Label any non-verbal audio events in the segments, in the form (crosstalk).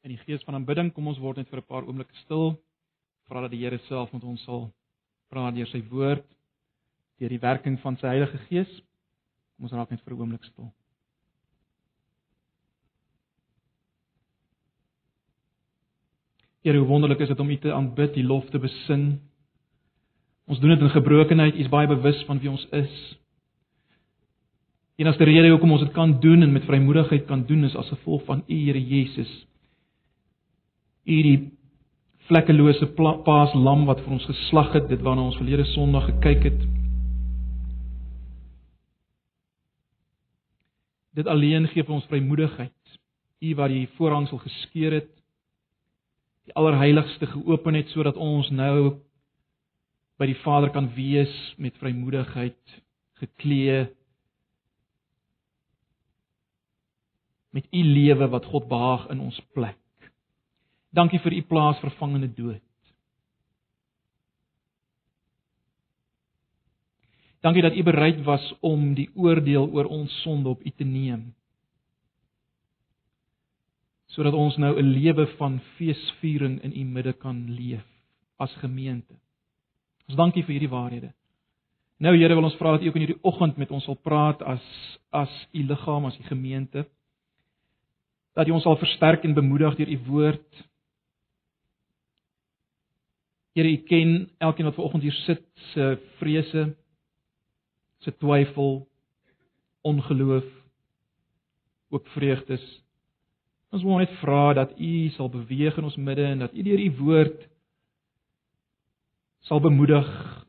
In die gees van aanbidding kom ons word net vir 'n paar oomblikke stil. Vra dat die Here self met ons sal praat deur sy woord, deur die werking van sy Heilige Gees. Kom ons raak net vir 'n oomblik stil. Here, hoe wonderlik is dit om U te aanbid, U lof te besing. Ons doen dit in gebrokenheid, U is baie bewus van wie ons is. En as die rede hoekom ons dit kan doen en met vrymoedigheid kan doen is as gevolg van U Here Jesus. U die vlekkelose paaslam wat vir ons geslag het, dit waarna ons verlede Sondag gekyk het. Dit alleen gee vir ons vrymoedigheid. U wat die voorhangsel geskeur het, die allerheiligste geopen het sodat ons nou by die Vader kan wees met vrymoedigheid geklee met u lewe wat God behaag in ons plek. Dankie vir u plaasvervangende dood. Dankie dat u bereid was om die oordeel oor ons sonde op u te neem sodat ons nou 'n lewe van feesviering in u midde kan leef as gemeente. Ons dankie vir hierdie waarhede. Nou Here wil ons vra dat u ook in hierdie oggend met ons sal praat as as u liggaam, as u gemeente. Dat u ons sal versterk en bemoedig deur u woord. Here, u ken elkeen wat vanoggend hier sit se vrese, se twyfel, ongeloof, ook vreugdes. Ons wil net vra dat U sal beweeg in ons midde en dat U deur U woord sal bemoedig,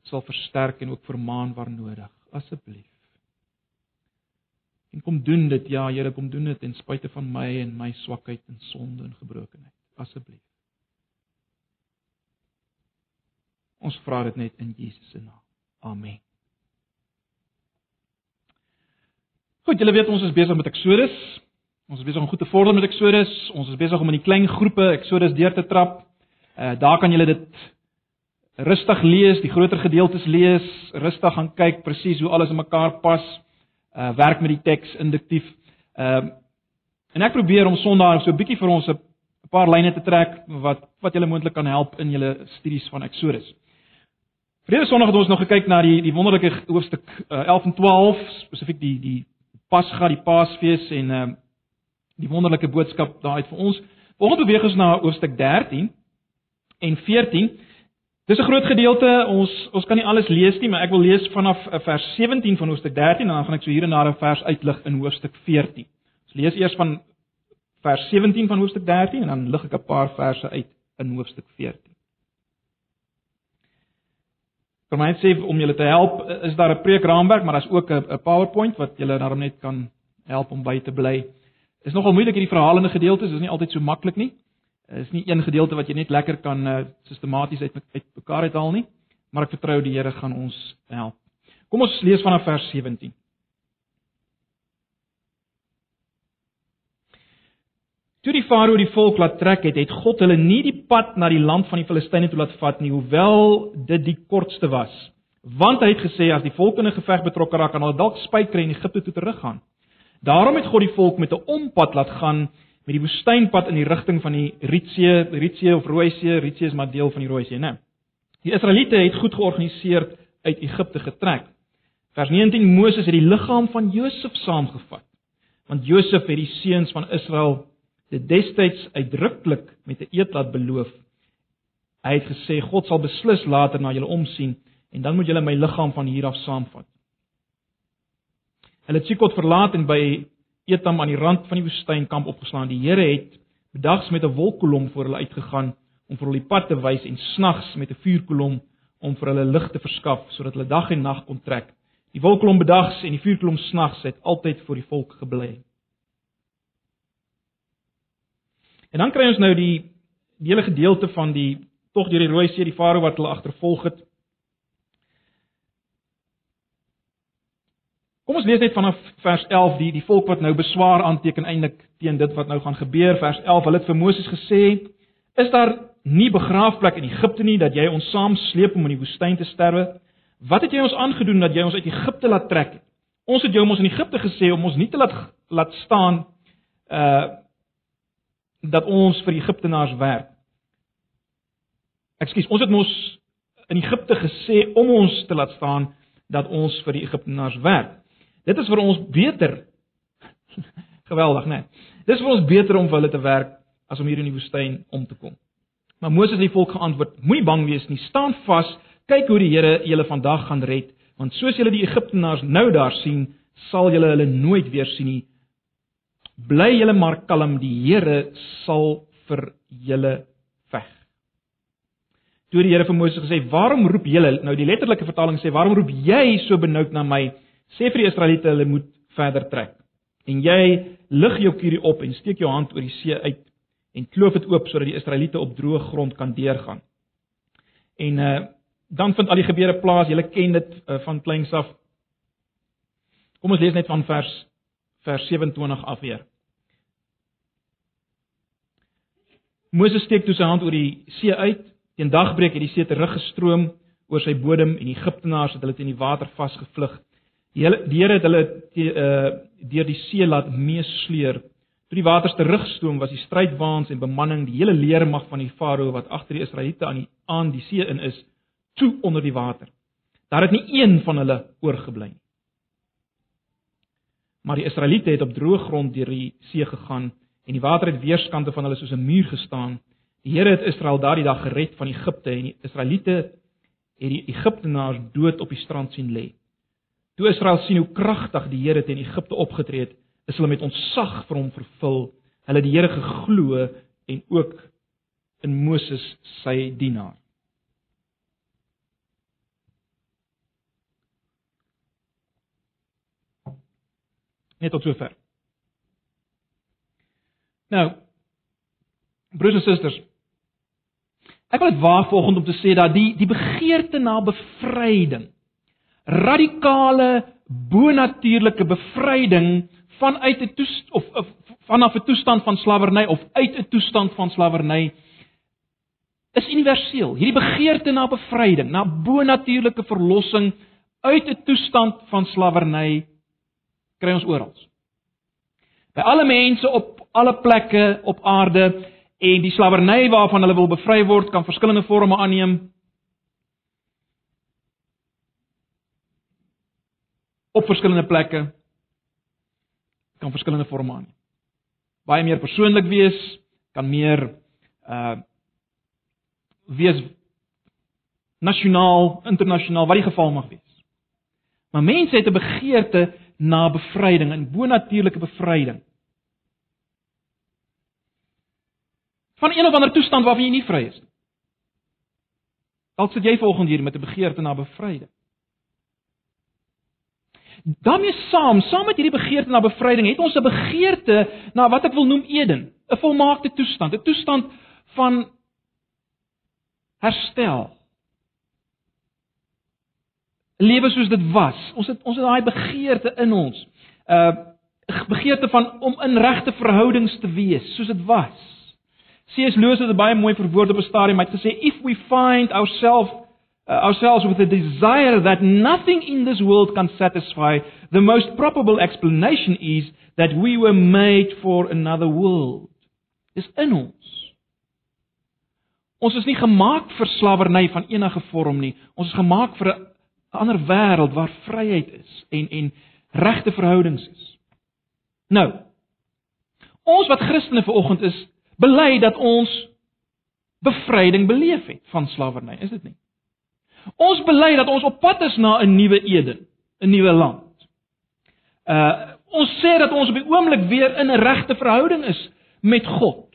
sal versterk en ook vermaan waar nodig, asseblief. En kom doen dit, ja Here, kom doen dit ten spyte van my en my swakheid en sonde en gebrokenheid, asseblief. Ons vra dit net in Jesus se naam. Amen. Goed, julle weet ons is besig met Eksodus. Ons is besig om goed te vorder met Exodus. Ons is besig om in die klein groepe Exodus deur te trap. Uh daar kan julle dit rustig lees, die groter gedeeltes lees, rustig gaan kyk presies hoe alles in mekaar pas. Uh werk met die teks induktief. Ehm uh, en ek probeer om Sondag so 'n bietjie vir ons 'n paar lyne te trek wat wat julle moontlik kan help in julle studies van Exodus. Vrede Sondag het ons nog gekyk na die die wonderlike hoofstuk uh, 11 en 12, spesifiek die die Pasga, die Paasfees en ehm uh, die wonderlike boodskap daaruit vir ons. Volgens beweeg ons na hoofstuk 13 en 14. Dis 'n groot gedeelte. Ons ons kan nie alles lees nie, maar ek wil lees vanaf eh, vers 17 van hoofstuk 13 en dan gaan ek so hier en daar 'n vers uitlig in hoofstuk 14. Ons lees eers van vers 17 van hoofstuk 13 en dan lig ek 'n paar verse uit in hoofstuk 14. Vir my sê om julle te help, is daar 'n preekraamwerk, maar daar's ook 'n PowerPoint wat julle daarom net kan help om by te bly. Is nogal moeilik hierdie verhalende gedeeltes, is nie altyd so maklik nie. Is nie een gedeelte wat jy net lekker kan uh, sistematies uit uit mekaar uithaal nie, maar ek vertrou die Here gaan ons help. Kom ons lees vanaf vers 17. Toe die farao die volk laat trek het, het God hulle nie die pad na die land van die Filistyne toe laat vat nie, hoewel dit die kortste was. Want hy het gesê as die volk in 'n geveg betrokke raak, kan hulle dalk spyt kry en Egipte toe teruggaan. Daarom het God die volk met 'n ompad laat gaan met die woestynpad in die rigting van die Rietsee, Rietsee of Rooi See, Rietsee is maar deel van die Rooi See, né? Die Israeliete het goed georganiseer uit Egipte getrek. Vers 19 Moses het die liggaam van Josef saamgevat. Want Josef het die seuns van Israel dit destyds uitdruklik met 'n eed laat beloof. Hy het gesê God sal beslis later na julle omsien en dan moet julle my liggaam van hier af saamvat. Hulle het Sikot verlaat en by Etam aan die rand van die woestyn kamp opgeslaan. Die Here het bedags met 'n wolkkolom voor hulle uitgegaan om vir hulle die pad te wys en snags met 'n vuurkolom om vir hulle lig te verskaf sodat hulle dag en nag kon trek. Die wolkkolom bedags en die vuurkolom snags het altyd vir die volk gebly. En dan kry ons nou die die hele gedeelte van die tog deur die Rooi See, die Farao wat hulle agtervolg het. Kom ons lees net vanaf vers 11 die die volk wat nou beswaar aanteken eintlik teen dit wat nou gaan gebeur. Vers 11, hulle het vir Moses gesê: "Is daar nie begraafplek in Egipte nie dat jy ons saam sleep om in die woestyn te sterwe? Wat het jy ons aangedoen dat jy ons uit Egipte laat trek het? Ons het jou mos in Egipte gesê om ons nie te laat laat staan uh dat ons vir Egiptenaars werk. Ekskuus, ons het mos in Egipte gesê om ons te laat staan dat ons vir die Egiptenaars werk. Dit is vir ons beter. (laughs) Geweldig, né? Nee. Dis vir ons beter om vir hulle te werk as om hier in die woestyn om te kom. Maar Moses het die volk geantwoord: Moenie bang wees nie, staan vas, kyk hoe die Here julle vandag gaan red, want soos julle die Egiptenaars nou daar sien, sal julle hulle nooit weer sien nie. Bly julle maar kalm, die Here sal vir julle veg. Toe die Here vir Moses gesê, "Waarom roep julle?" Nou die letterlike vertaling sê, "Waarom roep jy so benoud na my?" Sê vir die Israeliete hulle moet verder trek. En jy lig jou kierie op en steek jou hand oor die see uit en kloof dit oop sodat die Israeliete op droë grond kan deurgaan. En uh dan vind al die gebeure plaas. Julle ken dit uh, van kleins af. Kom ons lees net van vers vers 27 af weer. Moses steek toe sy hand oor die see uit. Teen dagbreek het die see teruggestroom oor sy bodem en die Egiptenaars het hulle teen die water vasgevlug. Die hele die Here het hulle uh deur die see laat meesleer. Toe die waters terugstroom, was die strydwaans en bemanning, die hele leermag van die Farao wat agter die Israeliete aan die aan die see in is, toe onder die water. Daar het nie een van hulle oorgebly nie. Maar die Israeliete het op droë grond deur die see gegaan en die water het weerskante van hulle soos 'n muur gestaan. Die Here het Israel daardie dag gered van Egipte en die Israeliete het die Egiptenaars dood op die strand sien lê. Toe Israel sien hoe kragtig die Here teen Egipte opgetree het, is hulle met ontzag vir hom vervul. Hulle het die Here geglo en ook in Moses sy dienaar. Net tot sover. Nou, broers en susters, ek wil dit waag vanoggend om te sê dat die die begeerte na bevryding, radikale bonatuurlike bevryding vanuit 'n toestand of, of vanaf 'n toestand van slawerny of uit 'n toestand van slawerny is universeel. Hierdie begeerte na bevryding, na bonatuurlike verlossing uit 'n toestand van slawerny kry ons oral. By alle mense op alle plekke op aarde en die slawerny waarvan hulle wil bevry word kan verskillende forme aanneem. Op verskillende plekke kan verskillende forme aanneem. Baie meer persoonlik wees, kan meer uh wees nasionaal, internasionaal, wat die geval mag wees. Maar mense het 'n begeerte na bevryding en bonatuurlike bevryding. Van een of ander toestand waarvan jy nie vry is nie. Dalk sit jy volgens hier met 'n begeerte na bevryding. daarmee saam, saam met hierdie begeerte na bevryding, het ons 'n begeerte na wat ek wil noem Eden, 'n volmaakte toestand, 'n toestand van herstel lewe soos dit was. Ons het ons het daai begeerte in ons. Uh begeerte van om in regte verhoudings te wees soos dit was. C.S. Lewis het dit baie mooi verwoord op 'n stadium. Hy het gesê if we find ourselves uh, ourselves with a desire that nothing in this world can satisfy, the most probable explanation is that we were made for another world. Dis in ons. Ons is nie gemaak vir slawerny van enige vorm nie. Ons is gemaak vir 'n 'n ander wêreld waar vryheid is en en regte verhoudings is. Nou, ons wat Christene vanoggend is, bely dat ons bevryding beleef het van slawerny, is dit nie? Ons bely dat ons op pad is na 'n nuwe Eden, 'n nuwe land. Uh ons sê dat ons op die oomblik weer in 'n regte verhouding is met God.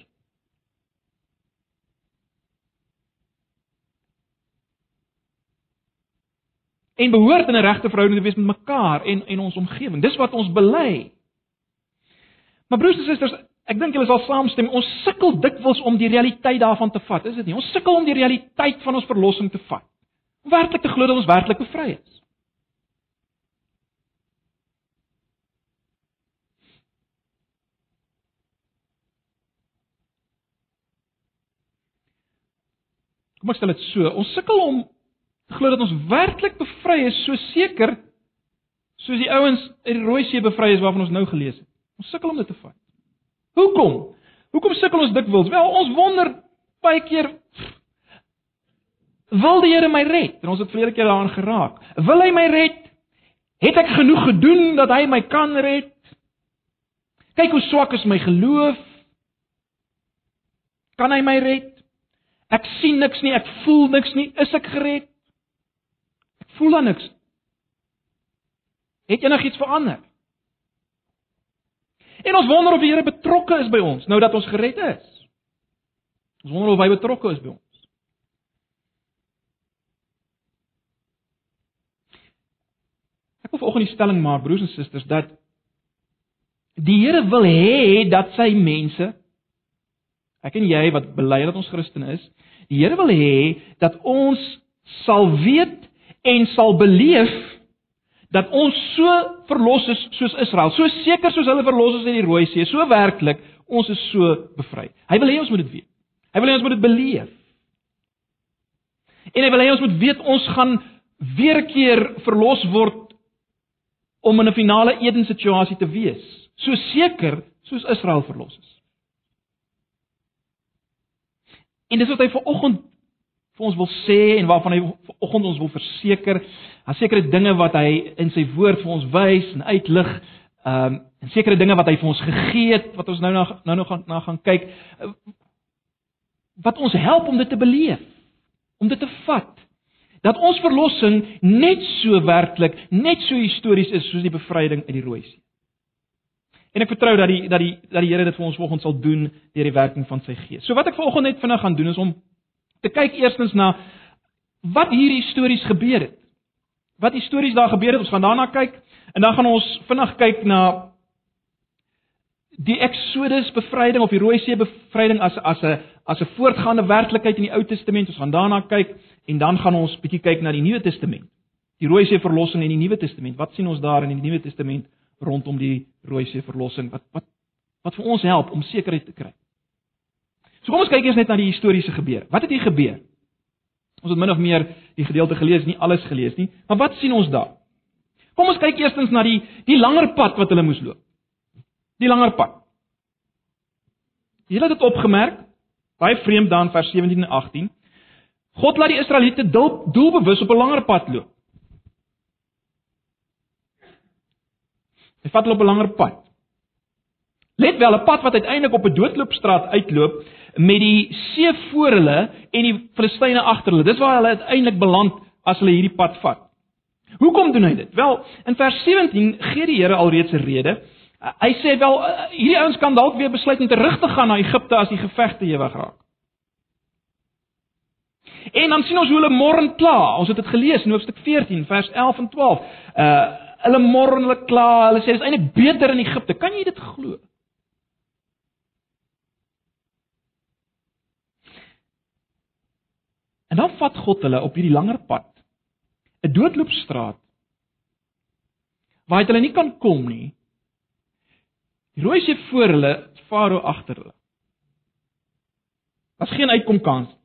En behoort in 'n regte verhouding te wees met mekaar en en ons omgewing. Dis wat ons bely. Maar broers en susters, ek dink julle sal saamstem, ons sukkel dikwels om die realiteit daarvan te vat, is dit nie? Ons sukkel om die realiteit van ons verlossing te vat. Om werklik te glo dat ons werklik bevry is. Kom ek stel dit so, ons sukkel om glo dat ons werklik bevry is, so seker soos die ouens uit die Rooi See bevry is waarvan ons nou gelees het. Ons sukkel om dit te vat. Hoekom? Hoekom sukkel ons dikwels? Wel, ons wonder baie keer wil die Here my red? En ons het vele keer daaraan geraak. Wil hy my red? Het ek genoeg gedoen dat hy my kan red? Kyk hoe swak is my geloof. Kan hy my red? Ek sien niks nie, ek voel niks nie. Is ek gered? Voel dan niks. Het enigiets verander? En ons wonder of die Here betrokke is by ons nou dat ons gered is. Ons wonder of hy betrokke is by ons. Ek wil vanoggend die stelling maak broers en susters dat die Here wil hê dat sy mense ek en jy wat bely dat ons Christen is, die Here wil hê dat ons sal weet en sal beleef dat ons so verlos is soos Israel, so seker soos hulle verlos is uit die Rooi See, so werklik, ons is so bevry. Hy wil hê ons moet dit weet. Hy wil hê ons moet dit beleef. En hy wil hê ons moet weet ons gaan weer 'n keer verlos word om in 'n finale Eden situasie te wees, so seker soos Israel verlos is. En dis wat hy vanoggend vir ons wil sê en waarvan hy vanoggend ons wil verseker, daar sekere dinge wat hy in sy woord vir ons wys en uitlig, ehm um, en sekere dinge wat hy vir ons gegee het wat ons nou na nou nog gaan na gaan kyk wat ons help om dit te beleef, om dit te vat dat ons verlossing net so werklik, net so histories is soos die bevryding uit die Rooi See. En ek vertrou dat die dat die dat die Here dit vir ons vanoggend sal doen deur die werking van sy Gees. So wat ek vanoggend net vinnig gaan doen is om te kyk eerstens na wat hierdie stories gebeur het. Wat die stories daar gebeur het, ons gaan daarna kyk en dan gaan ons vinnig kyk na die Exodus bevryding of die Rooi See bevryding as as 'n as 'n voortgaande werklikheid in die Ou Testament. Ons gaan daarna kyk en dan gaan ons bietjie kyk na die Nuwe Testament. Die Rooi See verlossing in die Nuwe Testament. Wat sien ons daar in die Nuwe Testament rondom die Rooi See verlossing? Wat wat wat vir ons help om sekerheid te kry? So kom ons kyk eers net na die historiese gebeure. Wat het hier gebeur? Ons het min of meer die gedeelte gelees, nie alles gelees nie, maar wat sien ons daar? Kom ons kyk eerstens na die die langer pad wat hulle moes loop. Die langer pad. Julle het dit opgemerk, baie vreemd dan vers 17 en 18. God laat die Israeliete doelbewus op 'n langer pad loop. Hy vat hulle op 'n langer pad. Let wel, 'n pad wat uiteindelik op 'n doodloopstraat uitloop met die see voor hulle en die Filistyne agter hulle. Dis waar hulle uiteindelik beland as hulle hierdie pad vat. Hoekom doen hy dit? Wel, in vers 17 gee die Here alreeds 'n rede. Hy sê wel hierdie ouens kan dalk weer besluit om terug te gaan na Egipte as die gevegte ewig raak. En dan sien ons hoe hulle morren kla. Ons het dit gelees in Hoofstuk 14 vers 11 en 12. Uh hulle morren hulle kla. Hulle sê dit is eintlik beter in Egipte. Kan jy dit glo? En dan vat God hulle op hierdie langer pad. 'n Doodloopstraat. Waar hulle nie kan kom nie. Die rooi see voor hulle, Farao agter hulle. Was geen uitkomkans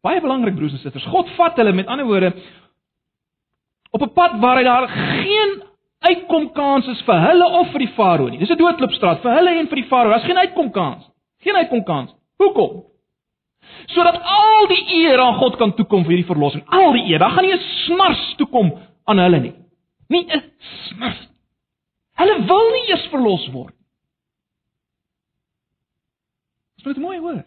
Baie belangrik broers en susters. God vat hulle met ander woorde op 'n pad waar hy daar geen uitkomkans is vir hulle of vir die farao nie. Dis 'n doodloopstraat vir hulle en vir die farao. Daar's geen uitkomkans. Geen uitkomkans. Hoekom? Sodat al die eer aan God kan toekom vir hierdie verlossing. Al die eer. Daar gaan nie 'n smars toekom aan hulle nie. Nie 'n smars. Hulle wil nie eers verlos word. Dis net mooi hoor.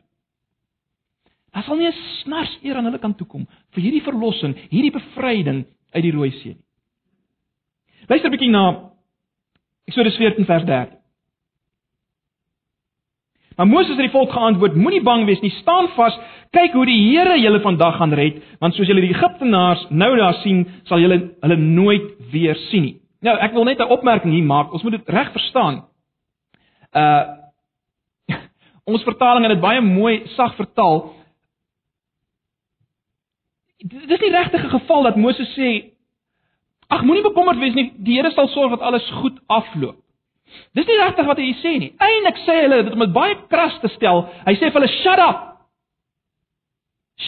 Daar sal nie 'n snars eer aan hulle kan toekom vir hierdie verlossing, hierdie bevryding uit die Rooi See nie. Luister 'n bietjie na Eksodus 14 vers 13. Maar Moses het die volk geantwoord: Moenie bang wees nie, staan vas, kyk hoe die Here julle vandag gaan red, want soos julle die Egiptenaars nou daar sien, sal julle hulle nooit weer sien nie. Nou, ek wil net 'n opmerking hier maak. Ons moet dit reg verstaan. Uh (laughs) ons vertaling het dit baie mooi sag vertaal dis nie regtig 'n geval dat Moses sê ag moenie bekommerd wees nie, die Here sal sorg dat alles goed afloop. Dis nie regtig wat hy sê nie. Eindelik sê hulle dit om dit baie kras te stel. Hy sê vir hulle shut up.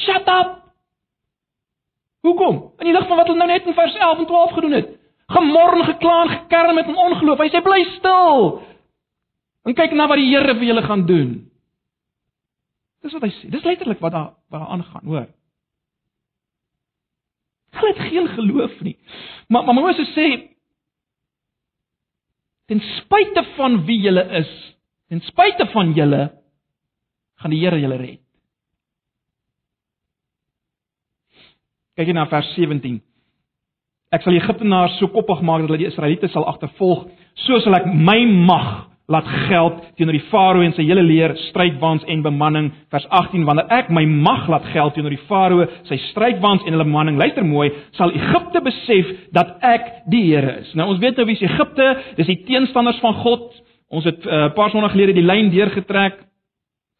Shut up. Hoekom? In die lig van wat hulle nou net in vers 11 en 12 gedoen het. Gemor en gekla en gekerm met 'n ongeloof. Hy sê bly stil. En kyk na wat die Here vir julle gaan doen. Dis wat hy sê. Dis letterlik wat daar wat daar aangaan, hoor. Hulle het geen geloof nie. Maar maar Moses sê ten spyte van wie julle is, ten spyte van julle gaan die Here julle red. Kyk net na vers 17. Ek sal Egiptenaars so koppig maak dat hulle die Israeliete sal agtervolg, so sal ek my mag laat geld teenoor die farao en sy hele leer, strydwaans en bemanning. Vers 18: Wanneer ek my mag laat geld teenoor die farao, sy strydwaans en hulle bemanning, luister mooi, sal Egipte besef dat ek die Here is. Nou ons weet nou wie is Egipte? Dis die teenstanders van God. Ons het 'n uh, paar sonder gelede die lyn deurgetrek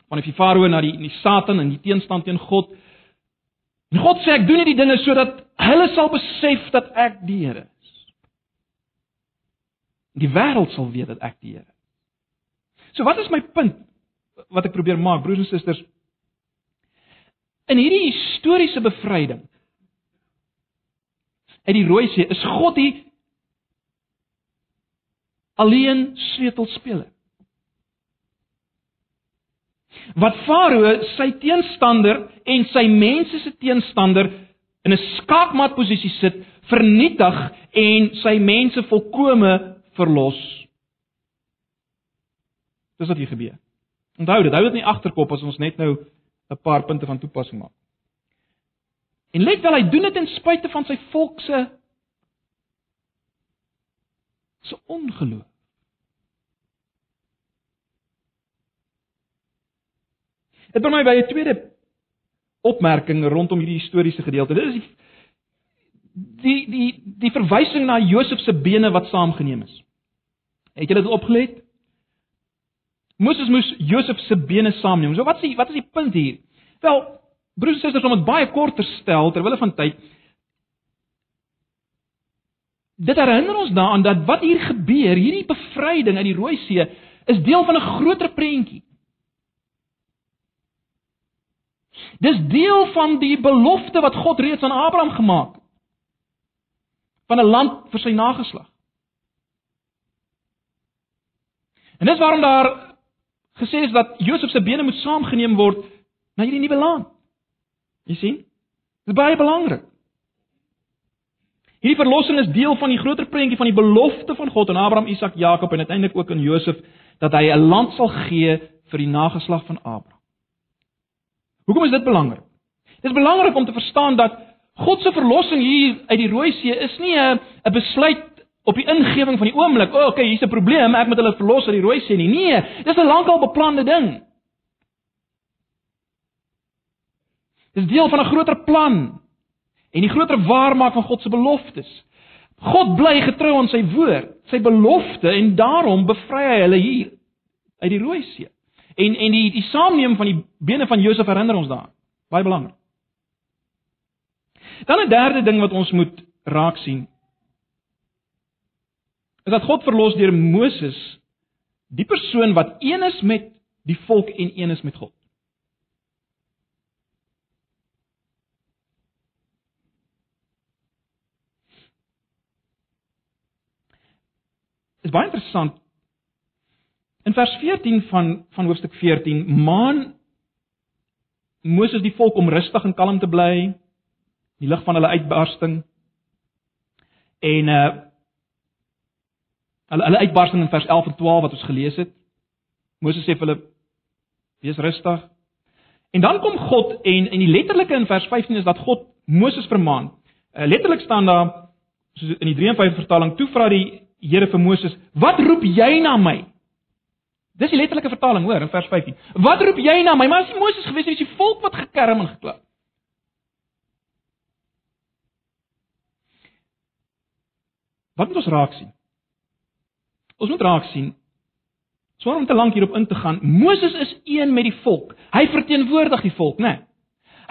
van die farao na die die Satan en die teenstand teen God. En God sê ek doen hierdie dinge sodat hulle sal besef dat ek die Here is. Die wêreld sal weet dat ek die Here So wat is my punt wat ek probeer maak, broers en susters? In hierdie historiese bevryding uit die Rooi See is God die alleen sleutelspeler. Wat Farao sy teenstander en sy mense se teenstander in 'n skaakmat posisie sit, vernietig en sy mense volkome verlos Dis wat hier gebeur. Onthou dit, hou dit nie agterkop as ons net nou 'n paar punte van toepassing maak. En let wel, hy doen dit ten spyte van sy volk se se ongeloof. Dit bring my by 'n tweede opmerking rondom hierdie historiese gedeelte. Dit is die die die die verwysing na Josef se bene wat saamgeneem is. Het julle dit opgelet? Moses moes Josef se bene saamneem. So wat is die, wat is die punt hier? Wel, broers en susters, om dit baie kort te stel terwyl hulle van tyd Dit herinner ons daaraan dat wat hier gebeur, hierdie bevryding uit die Rooi See, is deel van 'n groter prentjie. Dis deel van die belofte wat God reeds aan Abraham gemaak het van 'n land vir sy nageslag. En dis waarom daar gesê is dat Josef se bene moet saamgeneem word na hierdie nuwe land. Jy sien? Dit is baie belangrik. Hierdie verlossing is deel van die groter prentjie van die belofte van God aan Abraham, Isak, Jakob en uiteindelik ook aan Josef dat hy 'n land sal gee vir die nageslag van Abraham. Hoekom is dit belangrik? Dit is belangrik om te verstaan dat God se verlossing hier uit die Rooi See is nie 'n 'n besluit op die ingewing van die oomblik, o, oh, okay, hier's 'n probleem, ek moet hulle verlos uit die rooi see nie. Nee, dis 'n lankal beplande ding. Dis deel van 'n groter plan en die groter waarmaak van God se beloftes. God bly getrou aan sy woord, sy belofte en daarom bevry hy hulle hier uit die rooi see. En en die die saamneem van die bene van Josef herinner ons daaraan. Baie belangrik. Dan 'n derde ding wat ons moet raak sien is dat God verlos deur Moses die persoon wat een is met die volk en een is met God. Dit is baie interessant. In vers 14 van van hoofstuk 14 maan Moses die volk om rustig en kalm te bly in die lig van hulle uitbarsting. En uh Hulle hulle uitbarsting in vers 11 en 12 wat ons gelees het. Moses sê vir hulle wees rustig. En dan kom God en en die letterlike in vers 15 is dat God Moses vermaan. Uh, letterlik staan daar soos in die 53 vertaling toe vra die Here vir Moses, "Wat roep jy na my?" Dis die letterlike vertaling, hoor, in vers 15. "Wat roep jy na my?" Maar as jy Moses gewees het, is die volk wat gekerm en gekla. Wat moet ons raak sien? Ons moet raak sien. Sonder om te lank hierop in te gaan, Moses is een met die volk. Hy verteenwoordig die volk, né? Nee.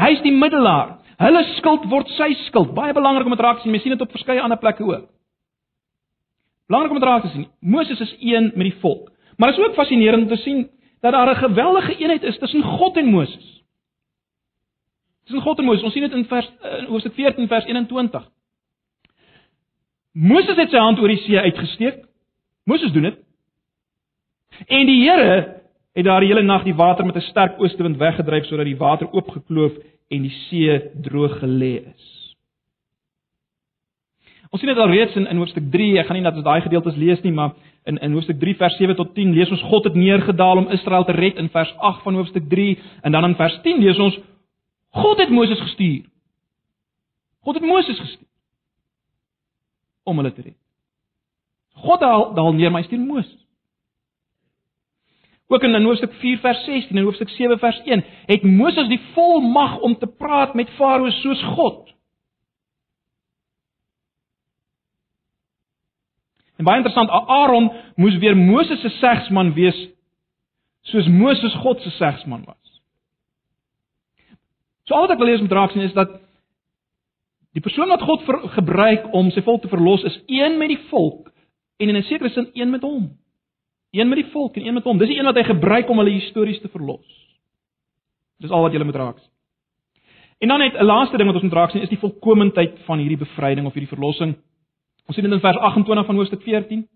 Hy is die middelaar. Hulle skuld word sy skuld. Baie belangrik om dit raak sien. Mens sien dit op verskeie ander plekke ook. Belangrik om dit raak te sien. Moses is een met die volk. Maar dit is ook fascinerend om te sien dat daar 'n geweldige eenheid is tussen God en Moses. Tussen God en Moses. Ons sien dit in vers in Hoofstuk 14 vers 21. Moses het sy hand oor die see uitgesteek Moses doen dit. En die Here het daar die hele nag die water met 'n sterk oostewind weggedryf sodat die water oopgekloof en die see droog gelê is. Ons sien dit al reeds in in hoofstuk 3. Ek gaan nie dat ons daai gedeeltes lees nie, maar in in hoofstuk 3 vers 7 tot 10 lees ons God het neergedaal om Israel te red in vers 8 van hoofstuk 3 en dan in vers 10 lees ons God het Moses gestuur. God het Moses gestuur om hulle te red. God daal daal neer, maar hy stuur Moses. Ook in hoofstuk 4 vers 16 en hoofstuk 7 vers 1 het Moses die volmag om te praat met Farao soos God. En baie interessant, Aaron moes weer Moses se segsman wees soos Moses God se segsman was. So al wat ek wil lees met raak sien is dat die persoon wat God ver, gebruik om sy volk te verlos is een met die volk en in 'n sekere sin een met hom. Een met die volk en een met hom. Dis die een wat hy gebruik om hulle histories te verlos. Dis al wat jy moet raak sien. En dan net 'n laaste ding wat ons moet raak sien is die volkomendheid van hierdie bevryding of hierdie verlossing. Ons sien dit in vers 28 van hoofstuk 14.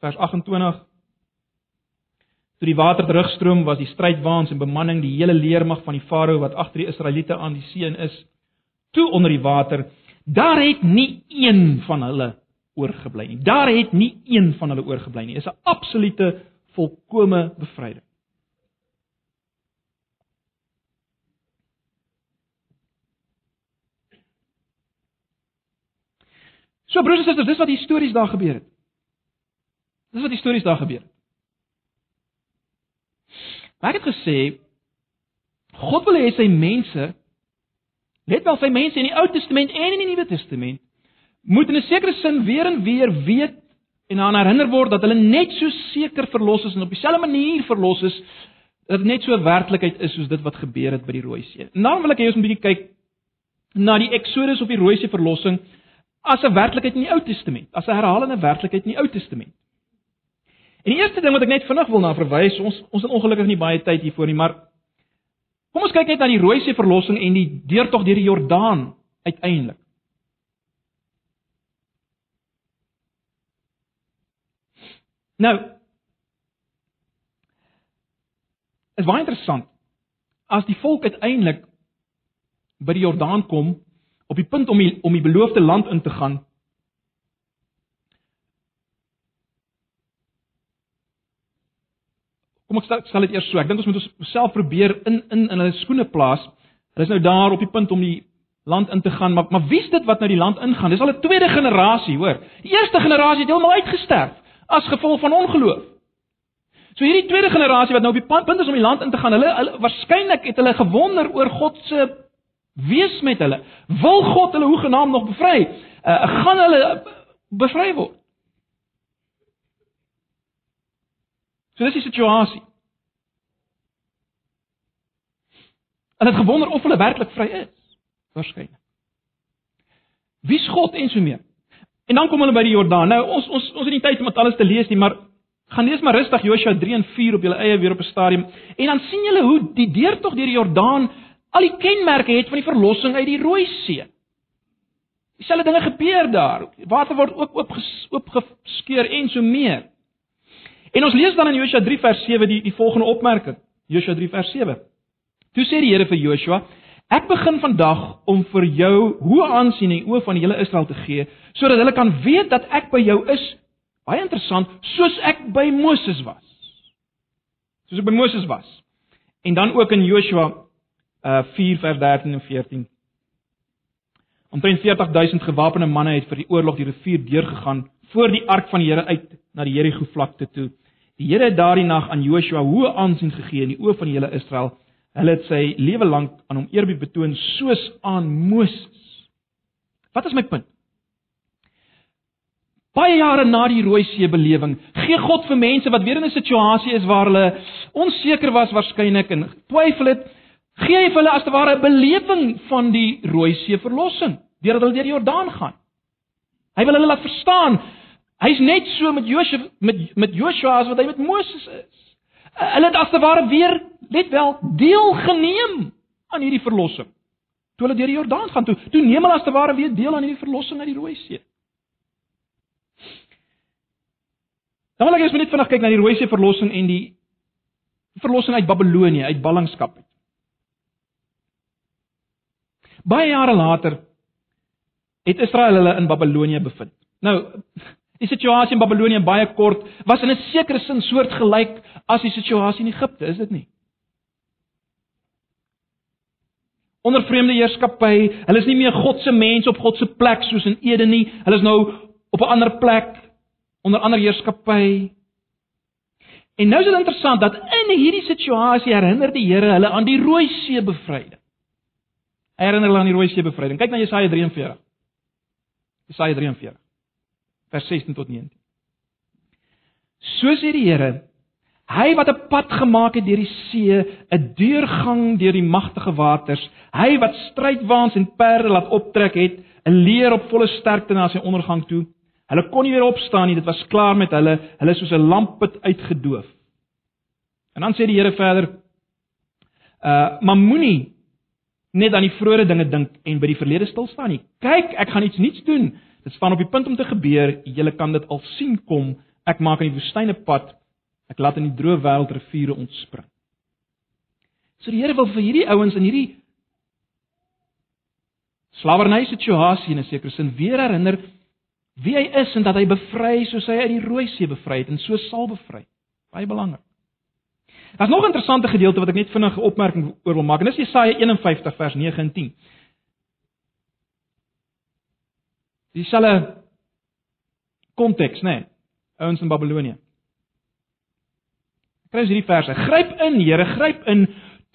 Vers 28 Toe die water terugstroom, was die strydwaans en bemanning die hele leermag van die farao wat agter die Israeliete aan die see in is, toe onder die water Daar het nie een van hulle oorgebly nie. Daar het nie een van hulle oorgebly nie. Dit is 'n absolute volkomme bevryding. So broers en susters, dis wat histories daar gebeur het. Dis wat histories daar gebeur het. Maar ek het gesê God wil hê sy mense Let wel sy mense in die Ou Testament en in die Nuwe Testament moet in 'n sekere sin weer en weer weet en aan herinner word dat hulle net so seker verlos is en op dieselfde manier verlos is dat dit net so 'n werklikheid is soos dit wat gebeur het by die Rooi See. En dan wil ek hê ons moet 'n bietjie kyk na die Exodus op die Rooi See verlossing as 'n werklikheid in die Ou Testament, as 'n herhalende werklikheid in die Ou Testament. En die eerste ding wat ek net vinnig wil na verwys, ons ons het ongelukkig nie baie tyd hiervoor nie, maar Kom ons kyk net na die Rooi See verlossing en die deurtog deur die Jordaan uiteindelik. Nou is baie interessant as die volk uiteindelik by die Jordaan kom op die punt om die, om die beloofde land in te gaan Kom ek stel dit eers so. Ek dink ons moet onsself probeer in in in hulle skoene plaas. Hulle is nou daar op die punt om die land in te gaan, maar maar wie's dit wat nou die land ingaan? Dis al 'n tweede generasie, hoor. Die eerste generasie het heeltemal uitgesterf as gevolg van ongeloof. So hierdie tweede generasie wat nou op die punt is om die land in te gaan, hulle, hulle waarskynlik het hulle gewonder oor God se wees met hulle. Wil God hulle hoegenaamd nog bevry? Uh, gaan hulle bevry word? So dis die situasie. Hulle het gewonder of hulle werklik vry is. Waarskynlik. Wie's God en so meer? En dan kom hulle by die Jordaan. Nou ons ons ons het nie tyd om dit alles te lees nie, maar gaan lees maar rustig Joshua 3 en 4 op julle eie weer op 'n stadium en dan sien julle hoe die deurtog deur die Jordaan al die kenmerke het van die verlossing uit die Rooi See. Dieselfde dinge gebeur daar. Water word ook oop oopgeskeur en so meer. En ons lees dan in Joshua 3 vers 7 die die volgende opmerking. Joshua 3 vers 7. Toe sê die Here vir Joshua: Ek begin vandag om vir jou hoë aansien in die oë van die hele Israel te gee, sodat hulle kan weet dat ek by jou is. Baie interessant, soos ek by Moses was. Soos ek by Moses was. En dan ook in Joshua uh 4 vers 13 en 14. Omtrent 40000 gewapende manne het vir die oorlog die rivier deurgegaan voor die ark van die Here uit na die Jerigo vlakte toe. Die Here het daardie nag aan Joshua hoë aansien gegee in die oë van die hele Israel. Hulle het sy lewe lank aan hom eerbied betoon soos aan Moses. Wat is my punt? Baie jare na die Rooi See belewing, gee God vir mense wat weer in 'n situasie is waar hulle onseker was waarskynlik en twyfel het, gee hy vir hulle as te ware 'n belewing van die Rooi See verlossing, deurdat hulle deur die Jordaan gaan. Hy wil hulle laat verstaan Hy's net so met Josef met met Joshua as wat hy met Moses is. Hulle het as te ware weer net wel deelgeneem aan hierdie verlossing. Toe hulle deur die Jordaan gaan toe, toe neem hulle as te ware weer deel aan hierdie verlossing uit die Rooi See. Dan wil ek eens net vinnig kyk na die Rooi See verlossing en die verlossing uit Babelonie, uit ballingskap. Baie jare later het Israel hulle in Babelonie bevind. Nou, die situasie in Babelonie baie kort was in 'n sekere sin soortgelyk as die situasie in Egipte, is dit nie? Onder vreemde heerskappy, hulle is nie meer God se mense op God se plek soos in Eden nie. Hulle is nou op 'n ander plek onder ander heerskappy. En nou is dit interessant dat in hierdie situasie herinner die Here hulle aan die Rooi See bevryding. Hy herinner hulle aan die Rooi See bevryding. Kyk na Jesaja 43. Jesaja 43 vers 16 tot 19. So sê die Here, hy wat 'n pad gemaak het deur die see, 'n deurgang deur die magtige waters, hy wat strydwaans en perde laat optrek het, 'n leer op volle sterkte na sy ondergang toe. Hulle kon nie weer opstaan nie, dit was klaar met hulle, hulle soos 'n lampput uitgedoof. En dan sê die Here verder: Uh, maar moenie net aan die vroeë dinge dink en by die verlede stil staan nie. Kyk, ek gaan iets nuuts doen. Dit staan op die punt om te gebeur. Julle kan dit al sien kom. Ek maak in die woestyne pad. Ek laat in die droë wêreld riviere ontspring. So die Here wil vir hierdie ouens in hierdie slawerny situasie in 'n sekere sin weer herinner wie hy is en dat hy bevry soos hy uit die Rooi See bevry het en so sal bevry. Baie belangrik. Daar's nog 'n interessante gedeelte wat ek net vinnig 'n opmerking oor wil maak. En dis Jesaja 51 vers 9 en 10. Dieselfde konteks, né? Nee, ouens in Babelonie. Kry hierdie verse. Gryp in, Here, gryp in.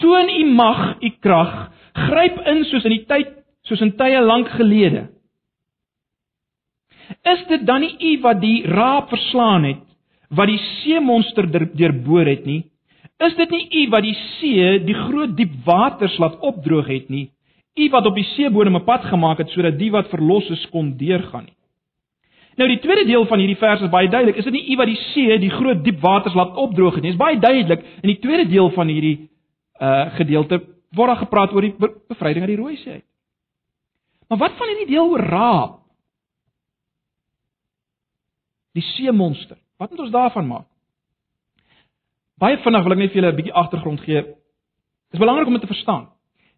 Toon u mag, u krag. Gryp in soos in die tyd, soos in tye lank gelede. Is dit dan nie u wat die raap verslaan het, wat die see monster deurboor het nie? Is dit nie u wat die see, die groot diep waters laat opdroog het nie? U wat op die seebodem 'n pad gemaak het sodat die wat verlos is kon deurgaan nie. Nou die tweede deel van hierdie vers is baie duidelik. Is dit nie u wat die see, die groot diep waters laat opdroog het nie? Dit is baie duidelik in die tweede deel van hierdie uh gedeelte word daar gepraat oor die bevryding uit die Rooi See uit. Maar wat van hierdie deel oor Raab? Die see monster. Wat moet ons daarvan maak? Baie vinnig wil ek net vir julle 'n bietjie agtergrond gee. Dit is belangrik om dit te verstaan.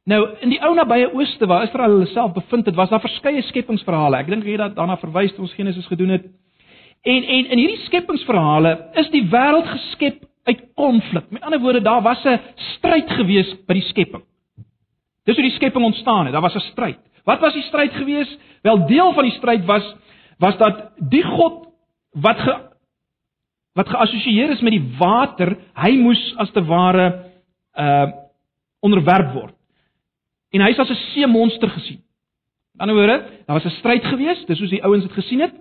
Nou, in die ou nabye ooste waar Israel hulle self bevind het, was daar verskeie skepingsverhale. Ek dink jy het daarna verwys toe ons Genesis gedoen het. En en in hierdie skepingsverhale is die wêreld geskep uit konflik. Met ander woorde, daar was 'n stryd gewees by die skepping. Dis hoe die skepping ontstaan het. Daar was 'n stryd. Wat was die stryd gewees? Wel, deel van die stryd was was dat die God wat ge, wat geassosieer is met die water, hy moes as te ware uh onderwerp word en hy is as 'n see monster gesien. Aan die ander woorde, daar was 'n stryd gewees, dis soos die ouens dit gesien het,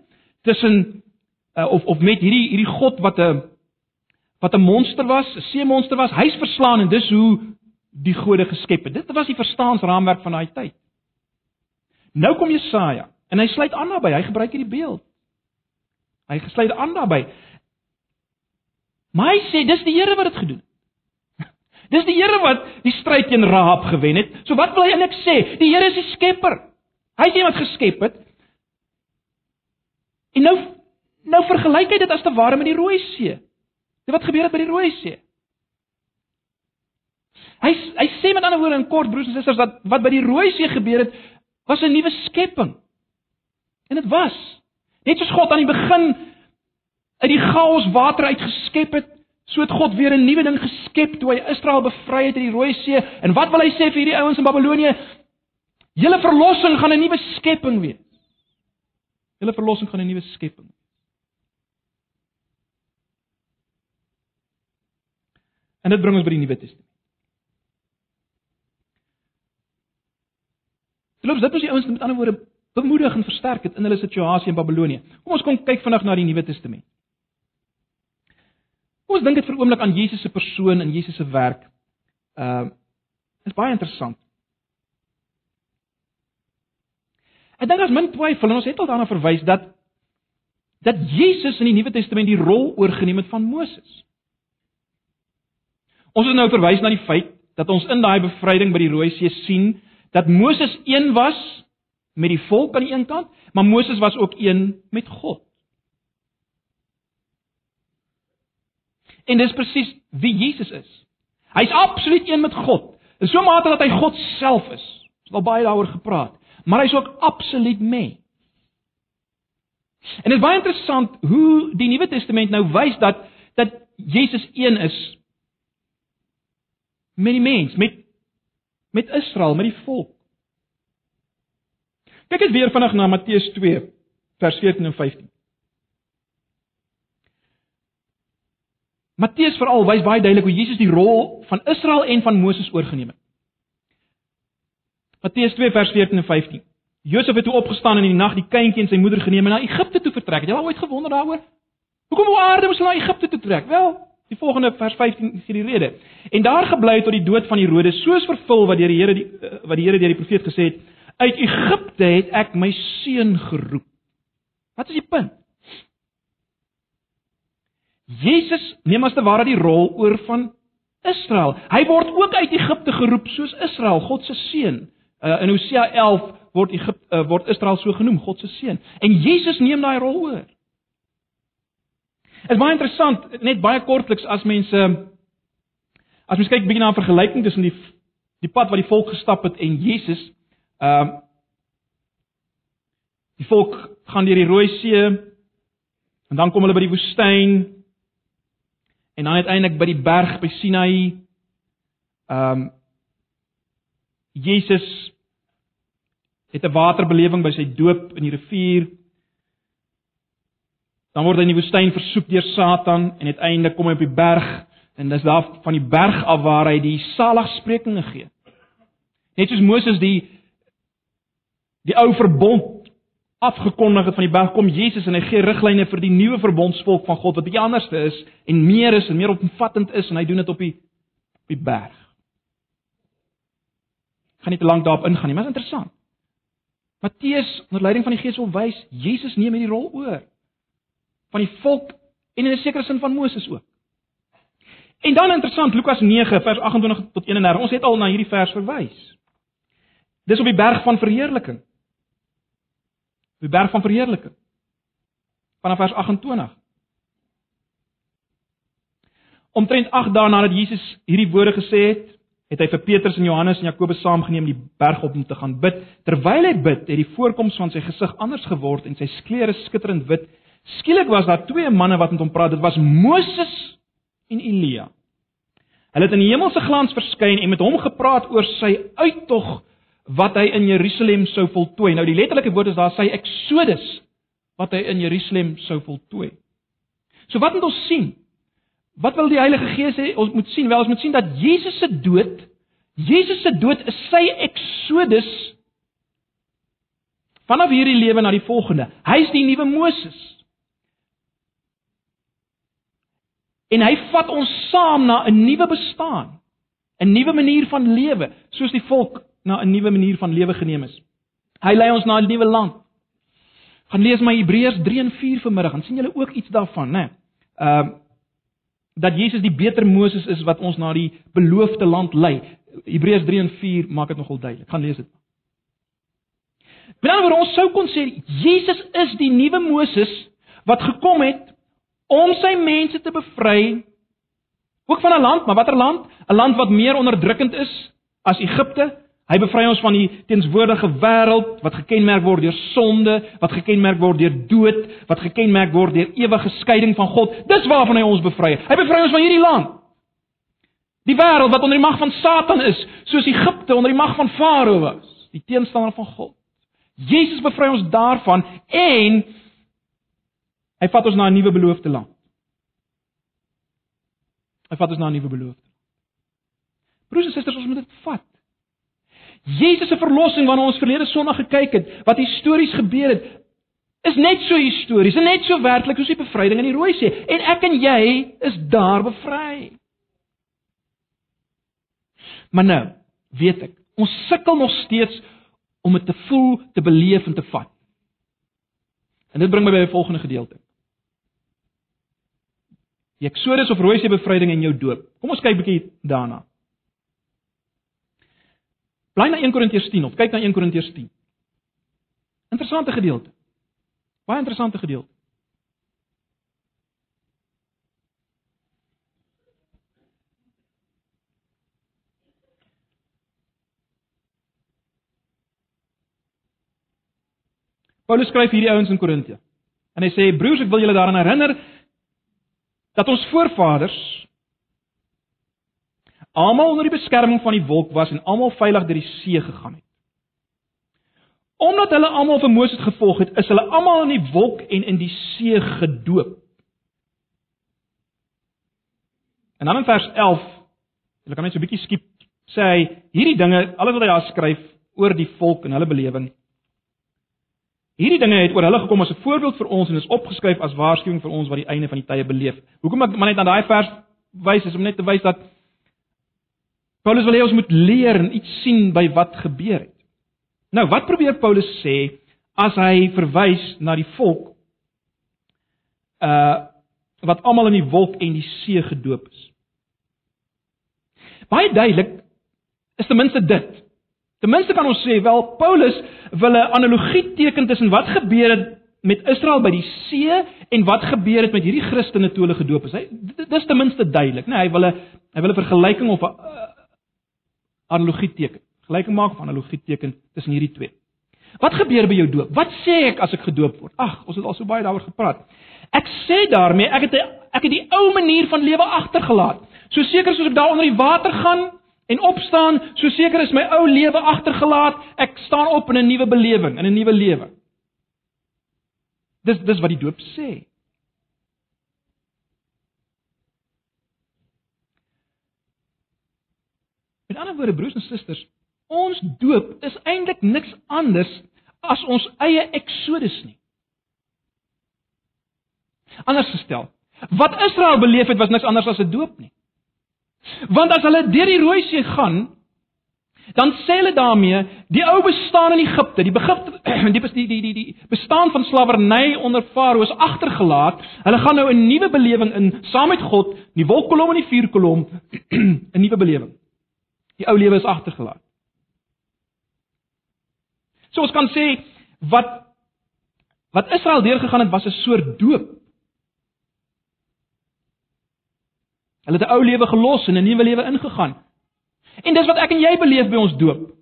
tussen uh, of of met hierdie hierdie god wat 'n wat 'n monster was, 'n see monster was, hy's verslaan en dis hoe die gode geskep het. Dit was die verstaansraamwerk van daai tyd. Nou kom Jesaja en hy sluit aan daarbey, hy gebruik hierdie beeld. Hy gesluit aan daarbey. Maar hy sê dis die Here wat dit gedoen het. Dis die Here wat die stryd teen Rahab gewen het. So wat wil hy eintlik sê? Die Here is die skepper. Hy is die wat geskep het. En nou nou vergelyk hy dit as te ware met die Rooi See. Dit wat gebeur het by die Rooi See. Hy hy sê met ander woorde in kort broers en susters dat wat by die Rooi See gebeur het was 'n nuwe skepping. En dit was net soos God aan die begin uit die chaos water uitgeskep het, So het God weer 'n nuwe ding geskep toe hy Israel bevry het uit die Rooi See. En wat wil hy sê vir hierdie ouens in Babelonie? Julle verlossing gaan 'n nuwe skepping wees. Julle verlossing gaan 'n nuwe skepping. En dit bring ons by die Nuwe Testament. Geloofs dit is die ouens met ander woorde bemoedig en versterk het in hulle situasie in Babelonie. Kom ons kom kyk vinnig na die Nuwe Testament. Kom ons dink dit vir 'n oomblik aan Jesus se persoon en Jesus se werk. Ehm uh, is baie interessant. Ek dink as min twyfel en ons het al daarna verwys dat dat Jesus in die Nuwe Testament die rol oorgeneem het van Moses. Ons het nou verwys na die feit dat ons in daai bevryding by die Rooi See sien dat Moses een was met die volk aan die een kant, maar Moses was ook een met God. En dis presies wie Jesus is. Hy's absoluut een met God. In so 'n mate dat hy God self is. Ons het al baie daaroor gepraat, maar hy's ook absoluut mens. En dit is baie interessant hoe die Nuwe Testament nou wys dat dat Jesus een is met die mens, met met Israel, met die volk. Kyk net weer vinnig na Matteus 2 vers 14 en 15. Matteus veral wys baie duidelik hoe Jesus die rol van Israel en van Moses oorgeneem het. Matteus 2 vers 14 en 15. Josef het toe opgestaan en in die nag die kindjie en sy moeder geneem en na Egipte toe vertrek. Het jy al ooit gewonder daaroor? Hoekom wou aarde hulle na Egipte toe trek? Wel, die volgende vers 15 gee die rede. En daar gebly tot die dood van Herodes, soos vervul wat deur die Here die eh, wat die Here deur die profeet gesê het, uit Egipte het ek my seun geroep. Wat is die punt? Jesus neem as te ware die rol oor van Israel. Hy word ook uit Egipte geroep soos Israel, God se seun. Uh, in Hosea 11 word Egipte uh, word Israel so genoem, God se seun. En Jesus neem daai rol oor. Dit is baie interessant, net baie kortliks as mense as mens kyk bietjie na 'n vergelyking tussen die die pad wat die volk gestap het en Jesus. Ehm uh, die volk gaan deur die Rooi See en dan kom hulle by die woestyn En dan uiteindelik by die berg by Sinaï. Ehm um, Jesus het 'n waterbelewing by sy doop in die rivier. Dan word hy in die woestyn versoek deur Satan en uiteindelik kom hy op die berg en dis daar van die berg af waar hy die saligsprekinge gee. Net soos Moses die die ou verbond afgekondig het van die berg kom Jesus en hy gee riglyne vir die nuwe verbondsvolk van God wat bietjie anderste is en meer is en meer omvattend is en hy doen dit op die op die berg. Gaan nie te lank daarop ingaan nie, maar dit is interessant. Matteus onder leiding van die Gees wil wys Jesus neem hierdie rol oor van die volk en in 'n sekere sin van Moses ook. En dan interessant Lukas 9 vers 28 tot 31. Ons het al na hierdie vers verwys. Dis op die berg van verheerliking die berg van verheerliking. Vanaf vers 28. Omtrent 8 dae nadat Jesus hierdie woorde gesê het, het hy vir Petrus en Johannes en Jakobus saamgeneem die berg op om te gaan bid. Terwyl hy bid, het die voorkoms van sy gesig anders geword en sy klere skitterend wit. Skielik was daar twee manne wat met hom praat. Dit was Moses en Elia. Hulle het in die hemelse glans verskyn en met hom gepraat oor sy uittog wat hy in Jerusalem sou voltooi. Nou die letterlike woord is daar sy Exodus wat hy in Jerusalem sou voltooi. So wat moet ons sien? Wat wil die Heilige Gees hê ons moet sien? Wel ons moet sien dat Jesus se dood, Jesus se dood is sy Exodus vanaf hierdie lewe na die volgende. Hy's die nuwe Moses. En hy vat ons saam na 'n nuwe bestaan, 'n nuwe manier van lewe, soos die volk na 'n nuwe manier van lewe geneem is. Hy lei ons na 'n nuwe land. Gaan lees my Hebreërs 3 en 4 vanmiddag, dan sien julle ook iets daarvan, né? Ehm uh, dat Jesus die beter Moses is wat ons na die beloofde land lei. Hebreërs 3 en 4 maak dit nogal duidelik. Gaan lees dit. Binne ons sou kon sê Jesus is die nuwe Moses wat gekom het om sy mense te bevry ook van 'n land, maar watter land? 'n Land wat meer onderdrukkend is as Egipte, Hy bevry ons van die teenswoordige wêreld wat gekenmerk word deur sonde, wat gekenmerk word deur dood, wat gekenmerk word deur ewige skeiding van God. Dis waarvan hy ons bevry. Hy bevry ons van hierdie land. Die wêreld wat onder die mag van Satan is, soos Egipte onder die mag van Farao was, die teenstander van God. Jesus bevry ons daarvan en hy vat ons na 'n nuwe beloofde land. Hy vat ons na 'n nuwe beloofde. Broers en susters, ons moet dit vat. Jesus se verlossing waarna ons verlede Sondag gekyk het, wat histories gebeur het, is net so histories en net so werklik soos die bevryding in die Rooi See en ek en jy is daar bevry. Maar nou, weet ek, ons sukkel nog steeds om dit te voel, te beleef en te vat. En dit bring my by die volgende gedeelte. Die Eksodus of Rooi See bevryding en jou doop. Kom ons kyk 'n bietjie daarna. Blaai na 1 Korintiërs 10 of kyk na 1 Korintiërs 10. Interessante gedeelte. Baie interessante gedeelte. Paulus skryf hierdie ouens in Korinte. En hy sê: "Broers, ek wil julle daaraan herinner dat ons voorvaders almal onder die beskerming van die wolk was en almal veilig deur die see gegaan het. Omdat hulle almal vir Moses gevolg het, is hulle almal in die wolk en in die see gedoop. En dan in vers 11, jy kan net so 'n bietjie skiep, sê hy hierdie dinge, alles wat hy daar skryf oor die volk en hulle belewing. Hierdie dinge het oor hulle gekom as 'n voorbeeld vir ons en is opgeskryf as waarskuwing vir ons wat die einde van die tye beleef. Hoekom ek maar net aan daai vers wys is om net te wys dat Paulus wil hê ons moet leer en iets sien by wat gebeur het. Nou, wat probeer Paulus sê as hy verwys na die volk uh wat almal in die wolk en die see gedoop is? Baie duidelik is ten minste dit. Ten minste kan ons sê wel Paulus wil 'n analogie teken tussen wat gebeur het met Israel by die see en wat gebeur het met hierdie Christene toe hulle gedoop is. Hy dis ten minste duidelik, né? Nee, hy wil 'n hy wil 'n vergelyking of 'n analogie teken gelyking maak of analogie teken tussen hierdie twee. Wat gebeur by jou doop? Wat sê ek as ek gedoop word? Ag, ons het al so baie daaroor gepraat. Ek sê daarmee ek het ek het die ou manier van lewe agtergelaat. So seker soos ek daar onder die water gaan en opstaan, so seker is my ou lewe agtergelaat. Ek staan op in 'n nuwe belewing, in 'n nuwe lewe. Dis dis wat die doop sê. Ander woorde broers en susters, Ons doop is eintlik niks anders as ons eie eksodus nie. Anders gestel, wat Israel beleef het was niks anders as 'n doop nie. Want as hulle deur die Rooi See gaan, dan sê hulle daarmee die ou bestaan in Egipte, die begif (clears throat) die die die die die bestaan van slawerny onder Farao is agtergelaat. Hulle gaan nou 'n nuwe belewing in saam met God, die wolkkolom en die vuurkolom, (clears throat) 'n nuwe belewing. Die ou lewe is agtergelaat. So ons kan sê wat wat Israel deurgegaan het was 'n soort doop. Hulle het 'n ou lewe gelos en 'n nuwe lewe ingegaan. En dis wat ek en jy beleef by ons doop.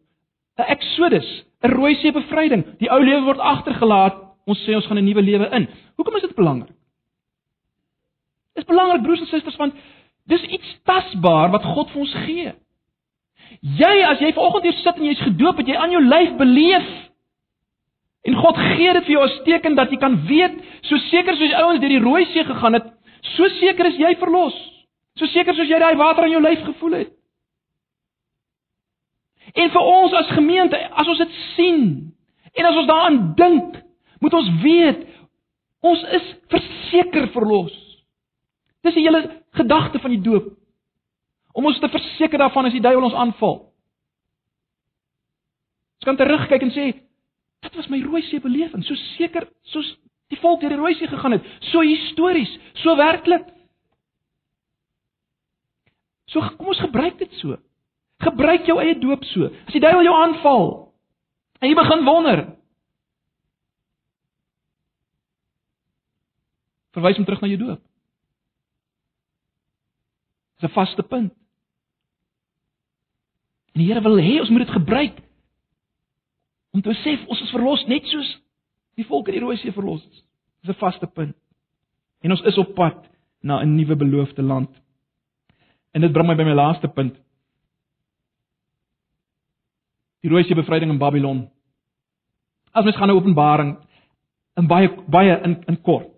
'n Exodus, 'n rooi see bevryding. Die ou lewe word agtergelaat. Ons sê ons gaan 'n nuwe lewe in. Hoekom is dit belangrik? Dit is belangrik broers en susters want dis iets tasbaar wat God vir ons gee. Jy as jy vanoggend hier sit en jy's gedoop, het jy aan jou lyf beleef. En God gee dit vir jou as teken dat jy kan weet, so seker soos ouens deur die Rooi See gegaan het, so seker is jy verlos. So seker soos jy daai water aan jou lyf gevoel het. En vir ons as gemeente, as ons dit sien en as ons daaraan dink, moet ons weet ons is verseker verlos. Dis die hele gedagte van die doop om ons te verseker daarvan as die duiwel ons aanval. Ons kan terugkyk en sê, dit was my rooi see belewing, so seker soos die volk deur die rooi see gegaan het, so histories, so werklik. So kom ons gebruik dit so. Gebruik jou eie doop so. As die duiwel jou aanval en jy begin wonder, verwys hom terug na jou doop. Dis 'n vaste punt. En die Here wil hê ons moet dit gebruik om te besef ons is verlos net soos die volk in die Rooi See verlos is. Dis 'n vaste punt. En ons is op pad na 'n nuwe beloofde land. En dit bring my by my laaste punt. Die Rooi See bevryding in Babylon. As mens gaan na Openbaring in baie baie in in kort.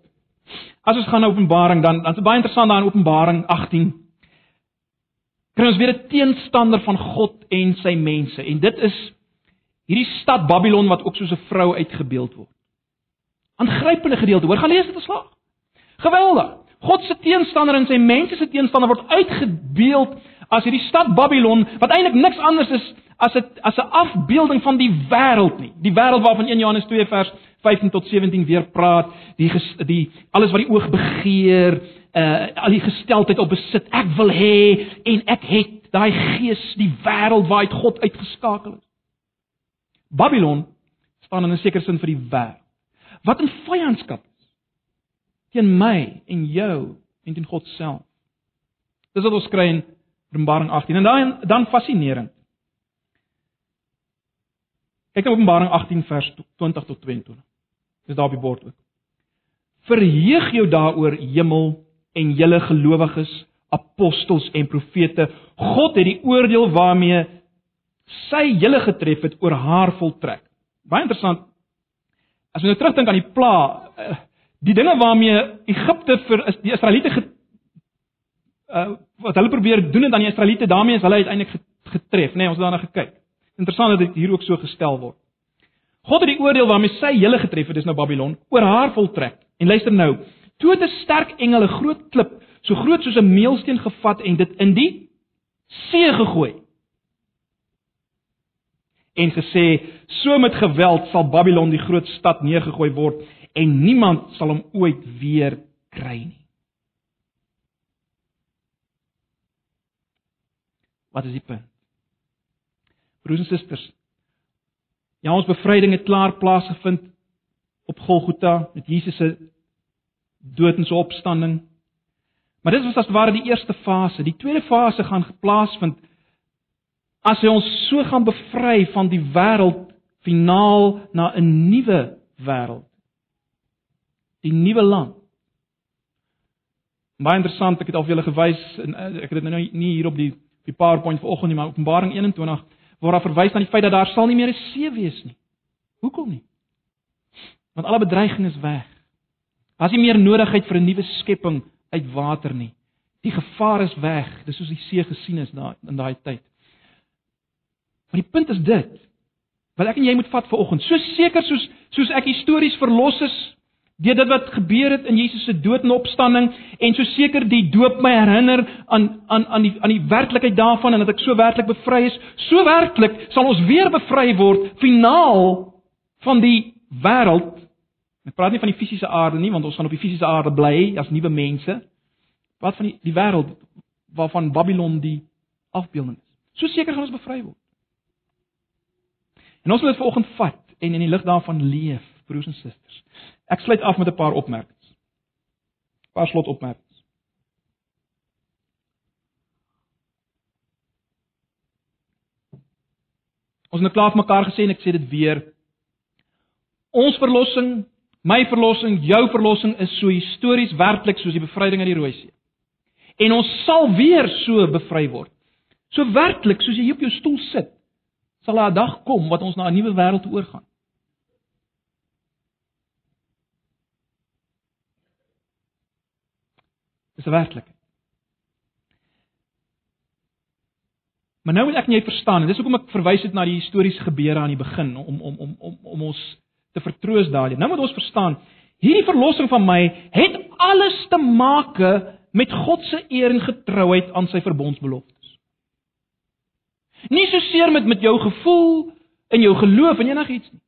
As ons gaan na Openbaring dan dan is dit baie interessant daar in Openbaring 18 kry ons weer 'n teenstander van God en sy mense. En dit is hierdie stad Babylon wat ook soos 'n vrou uitgebeeld word. Aangrypende gedeelte. Hoor, gaan lees dit geslaag. Geweldig. God se teenstander en sy mense se teenstander word uitgebeeld as hierdie stad Babylon wat eintlik niks anders is as 'n as 'n afbeelding van die wêreld nie. Die wêreld waarvan 1 Johannes 2 vers 15 tot 17 weer praat, die die alles wat die oog begeer, uh al die gesteldheid op besit. Ek wil hê en ek het daai gees, die wêreld waaruit God uitgeskakel is. Babylon staan in 'n sekere sin vir die wêreld. Wat 'n vyandskap is teen my en jou en teen God self. Dis wat ons kry in Openbaring 18 en dan dan fascinerend. Kyk na Openbaring 18 vers 20 tot 22. Dis daar op die bord ook. Verheug jou daaroor, hemel en julle gelowiges, apostels en profete. God het die oordeel waarmee sy julle getref het oor haar voltrek. Baie interessant. As jy nou terugdink aan die pla, eh, die dinge waarmee Egipte vir die Israeliete uh, wat hulle probeer doen en dan die Israeliete daarmee is hulle uiteindelik getref, nê, nee, ons het daarna gekyk. Interessant dat dit hier ook so gestel word. God het die oordeel waarmee sy hele getref het, dis nou Babylon, oor haar voltrek. En luister nou, toe het 'n sterk engel 'n groot klip, so groot soos 'n meelsteen gevat en dit in die see gegooi. En gesê, so met geweld sal Babylon die groot stad neergegooi word en niemand sal hom ooit weer kry nie. Wat is die punt? Broers en susters, Ja, ons bevryding het klaar plaasgevind op Golgotha met Jesus se dood en sy opstanding. Maar dit was as ware die eerste fase. Die tweede fase gaan plaasvind as hy ons so gaan bevry van die wêreld finaal na 'n nuwe wêreld. Die nuwe land. Baie interessant, ek het al vir julle gewys en eh, ek het dit nou nie hier op die die PowerPoint vanoggend nie, maar Openbaring 21 word daar verwys na die feit dat daar sal nie meer 'n see wees nie. Hoekom nie? Want alle bedreiging is weg. Daar's nie meer nodigheid vir 'n nuwe skepping uit water nie. Die gevaar is weg, dis soos die see gesien is daai in daai tyd. Maar die punt is dit. Wat ek en jy moet vat vir oggend, so seker soos soos ek histories verlos is deur dit wat gebeur het in Jesus se dood en opstanding en so seker die doop my herinner aan aan aan die aan die werklikheid daarvan en dat ek so werklik bevry is, so werklik sal ons weer bevry word finaal van die wêreld. Ek praat nie van die fisiese aarde nie, want ons gaan op die fisiese aarde bly as nuwe mense. Wat van die die wêreld waarvan Babylon die afbeelding is. So seker gaan ons bevry word. En ons moet dit vanoggend vat en in die lig daarvan leef broers en susters. Ek sluit af met 'n paar opmerkings. 'n Paar slotopmerkings. Ons het nou klaar mekaar gesê en ek sê dit weer. Ons verlossing, my verlossing, jou verlossing is so histories werklik soos die bevryding uit die Rooi. En ons sal weer so bevry word. So werklik soos jy hier op jou stoel sit, sal 'n dag kom wat ons na 'n nuwe wêreld toe oorgaan. Dis 'n werklikheid. Maar nou moet ek net verstaan en dis hoekom ek verwys het na die historiese gebeure aan die begin om om om om om ons te vertroos daardie. Nou moet ons verstaan, hierdie verlossing van my het alles te maak met God se eer en getrouheid aan sy verbondsbeloftes. Nie so seer met met jou gevoel en jou geloof en enigiets nie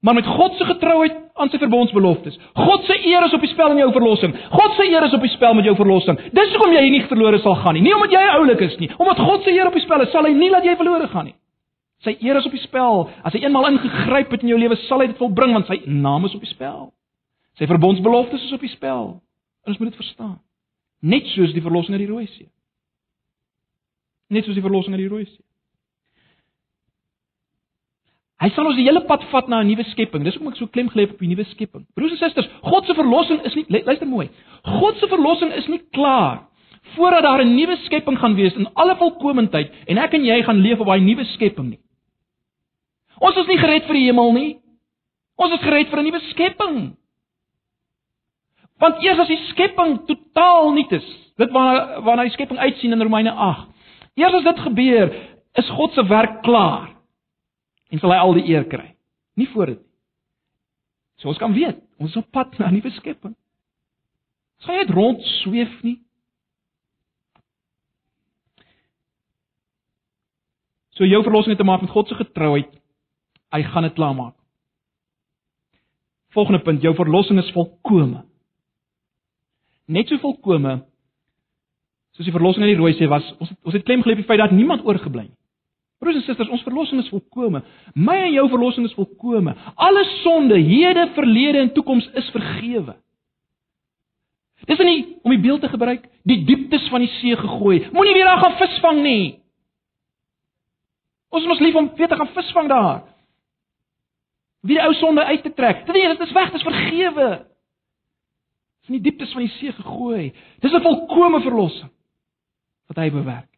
maar met God se getrouheid aan sy verbondsbeloftes. God se eer is op die spel in jou verlossing. God se eer is op die spel met jou verlossing. Dis hoekom jy nie verlore sal gaan nie. Nie omdat jy oulik is nie, omdat God se eer op die spel is, sal hy nie laat jy verlore gaan nie. Sy eer is op die spel. As hy eenmal ingegryp het in jou lewe, sal hy dit volbring want sy naam is op die spel. Sy verbondsbeloftes is op die spel. Ons moet dit verstaan. Net soos die verlossing uit die Rooi See. Net soos die verlossing uit die Rooi See. Hy sal ons die hele pad vat na 'n nuwe skepping. Dis hoekom ek so klem gelê op die nuwe skepping. Broers en susters, God se verlossing is nie luister mooi. God se verlossing is nie klaar voordat daar 'n nuwe skepping gaan wees in alle volkomendheid en ek en jy gaan leef op daai nuwe skepping nie. Ons is nie gered vir die hemel nie. Ons is gered vir 'n nuwe skepping. Want eers as die skepping totaal nuut is, dit waarna waarna die skepping uitsien in Romeine 8. Eers as dit gebeur, is God se werk klaar en sal hy al die eer kry. Nie voor dit nie. So ons kan weet, ons is op pad na 'n nuwe skepping. Sal jy net rond sweef nie? So jou verlossing het te maak met God se getrouheid. Hy gaan dit klaarmaak. Volgende punt, jou verlossing is volkome. Net so volkome soos die verlossing uit die rooi see was. Ons het, ons het klem gelê op die feit dat niemand oorgebly het. Broers en susters, ons verlossing is volkome. My en jou verlossing is volkome. Alle sonde, hede, verlede en toekoms is vergewe. Dis nie om die beeld te gebruik, die dieptes van die see gegooi. Moenie weer daar gaan visvang nie. Ons is mos lief om weer te gaan visvang daar. Wie die ou sonde uit te trek. Dit is dit is weg, dit is vergewe. Dit is in die dieptes van die see gegooi. Dis 'n volkomme verlossing wat hy bewerk.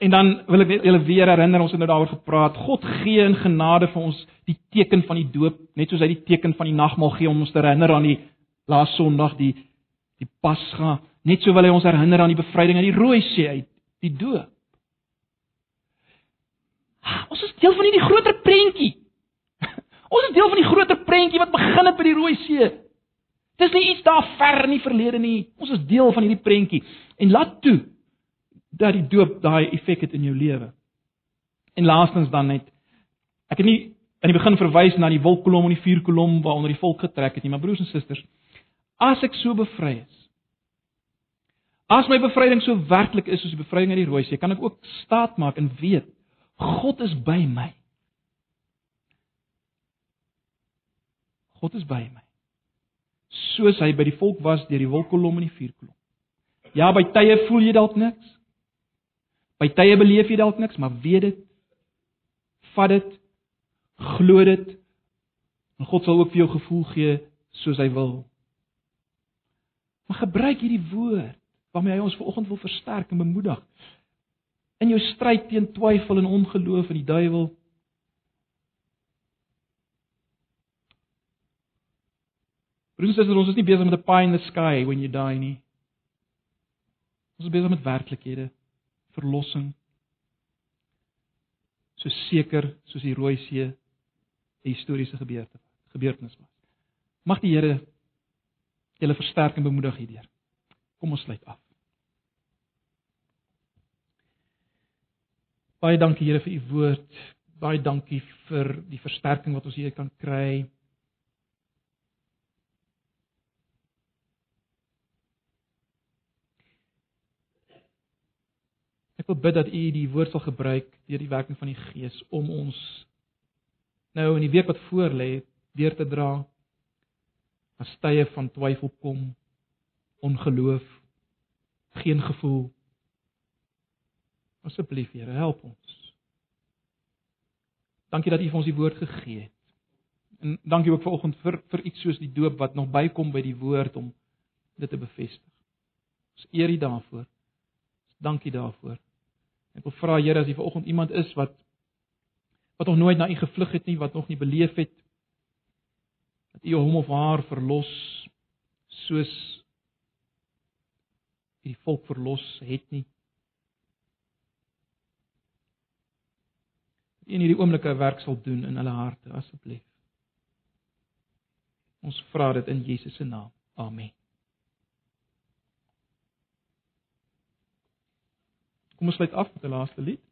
En dan wil ek julle weer herinner ons het nou daaroor gepraat. God gee in genade vir ons die teken van die doop, net soos hy die teken van die nagmaal gee om ons te herinner aan die laaste Sondag die die Pasga. Net so wil hy ons herinner aan die bevryding uit die Rooi See uit, die doop. (gasps) Ons is deel van hierdie groter prentjie. (laughs) Ons is deel van die groter prentjie wat begin het by die Rooi See. Dis nie iets daar ver in die verlede nie. Ons is deel van hierdie prentjie. En laat toe dat die doop daai effek het in jou lewe. En laastens dan net ek het nie aan die begin verwys na die wolkkolom en die vuurkolom waaronder die volk getrek het nie, maar broers en susters, as ek so bevry is, as my bevryding so werklik is soos die bevryding uit die rooi see, kan ek ook staat maak en weet God is by my. God is by my. Soos hy by die volk was deur die wolkkolom en die vuurkolom. Ja, by tye voel jy dalk niks. By tye beleef jy dalk niks, maar weet dit. Vat dit. Glo dit. En God sal ook vir jou gevoel gee soos hy wil. Maar gebruik hierdie woord waarmee hy ons vanoggend wil versterk en bemoedig. In jou stryd teen twyfel en ongeloof en die duiwel. Broers en susters, ons is nie besig met 'n pie in the sky when you die nie. Ons is besig met werklikhede verlossing. So seker soos die Rooi See 'n historiese gebeurte gebeurtenis was. Mag die Here julle versterk en bemoedig hierdeur. Kom ons sluit af. Baie dankie Here vir u woord. Baie dankie vir die versterking wat ons hier kan kry. wil bid dat U die woord sal gebruik deur die werking van die Gees om ons nou in die week wat voorlê deur te dra as tye van twyfel kom, ongeloof, geen gevoel. Asseblief Here, help ons. Dankie dat U vir ons die woord gegee het. En dankie ook vanoggend vir vir iets soos die doop wat nog bykom by die woord om dit te bevestig. Ons eer U daarvoor. Dankie daarvoor. Ek wil vra Here as jy vanoggend iemand is wat wat nog nooit na U gevlug het nie, wat nog nie beleef het dat U hom of haar verlos soos die volk verlos het nie. In hierdie oomblikke werk sal doen in hulle harte asseblief. Ons vra dit in Jesus se naam. Amen. Kom ons sluit af met 'n laaste lied.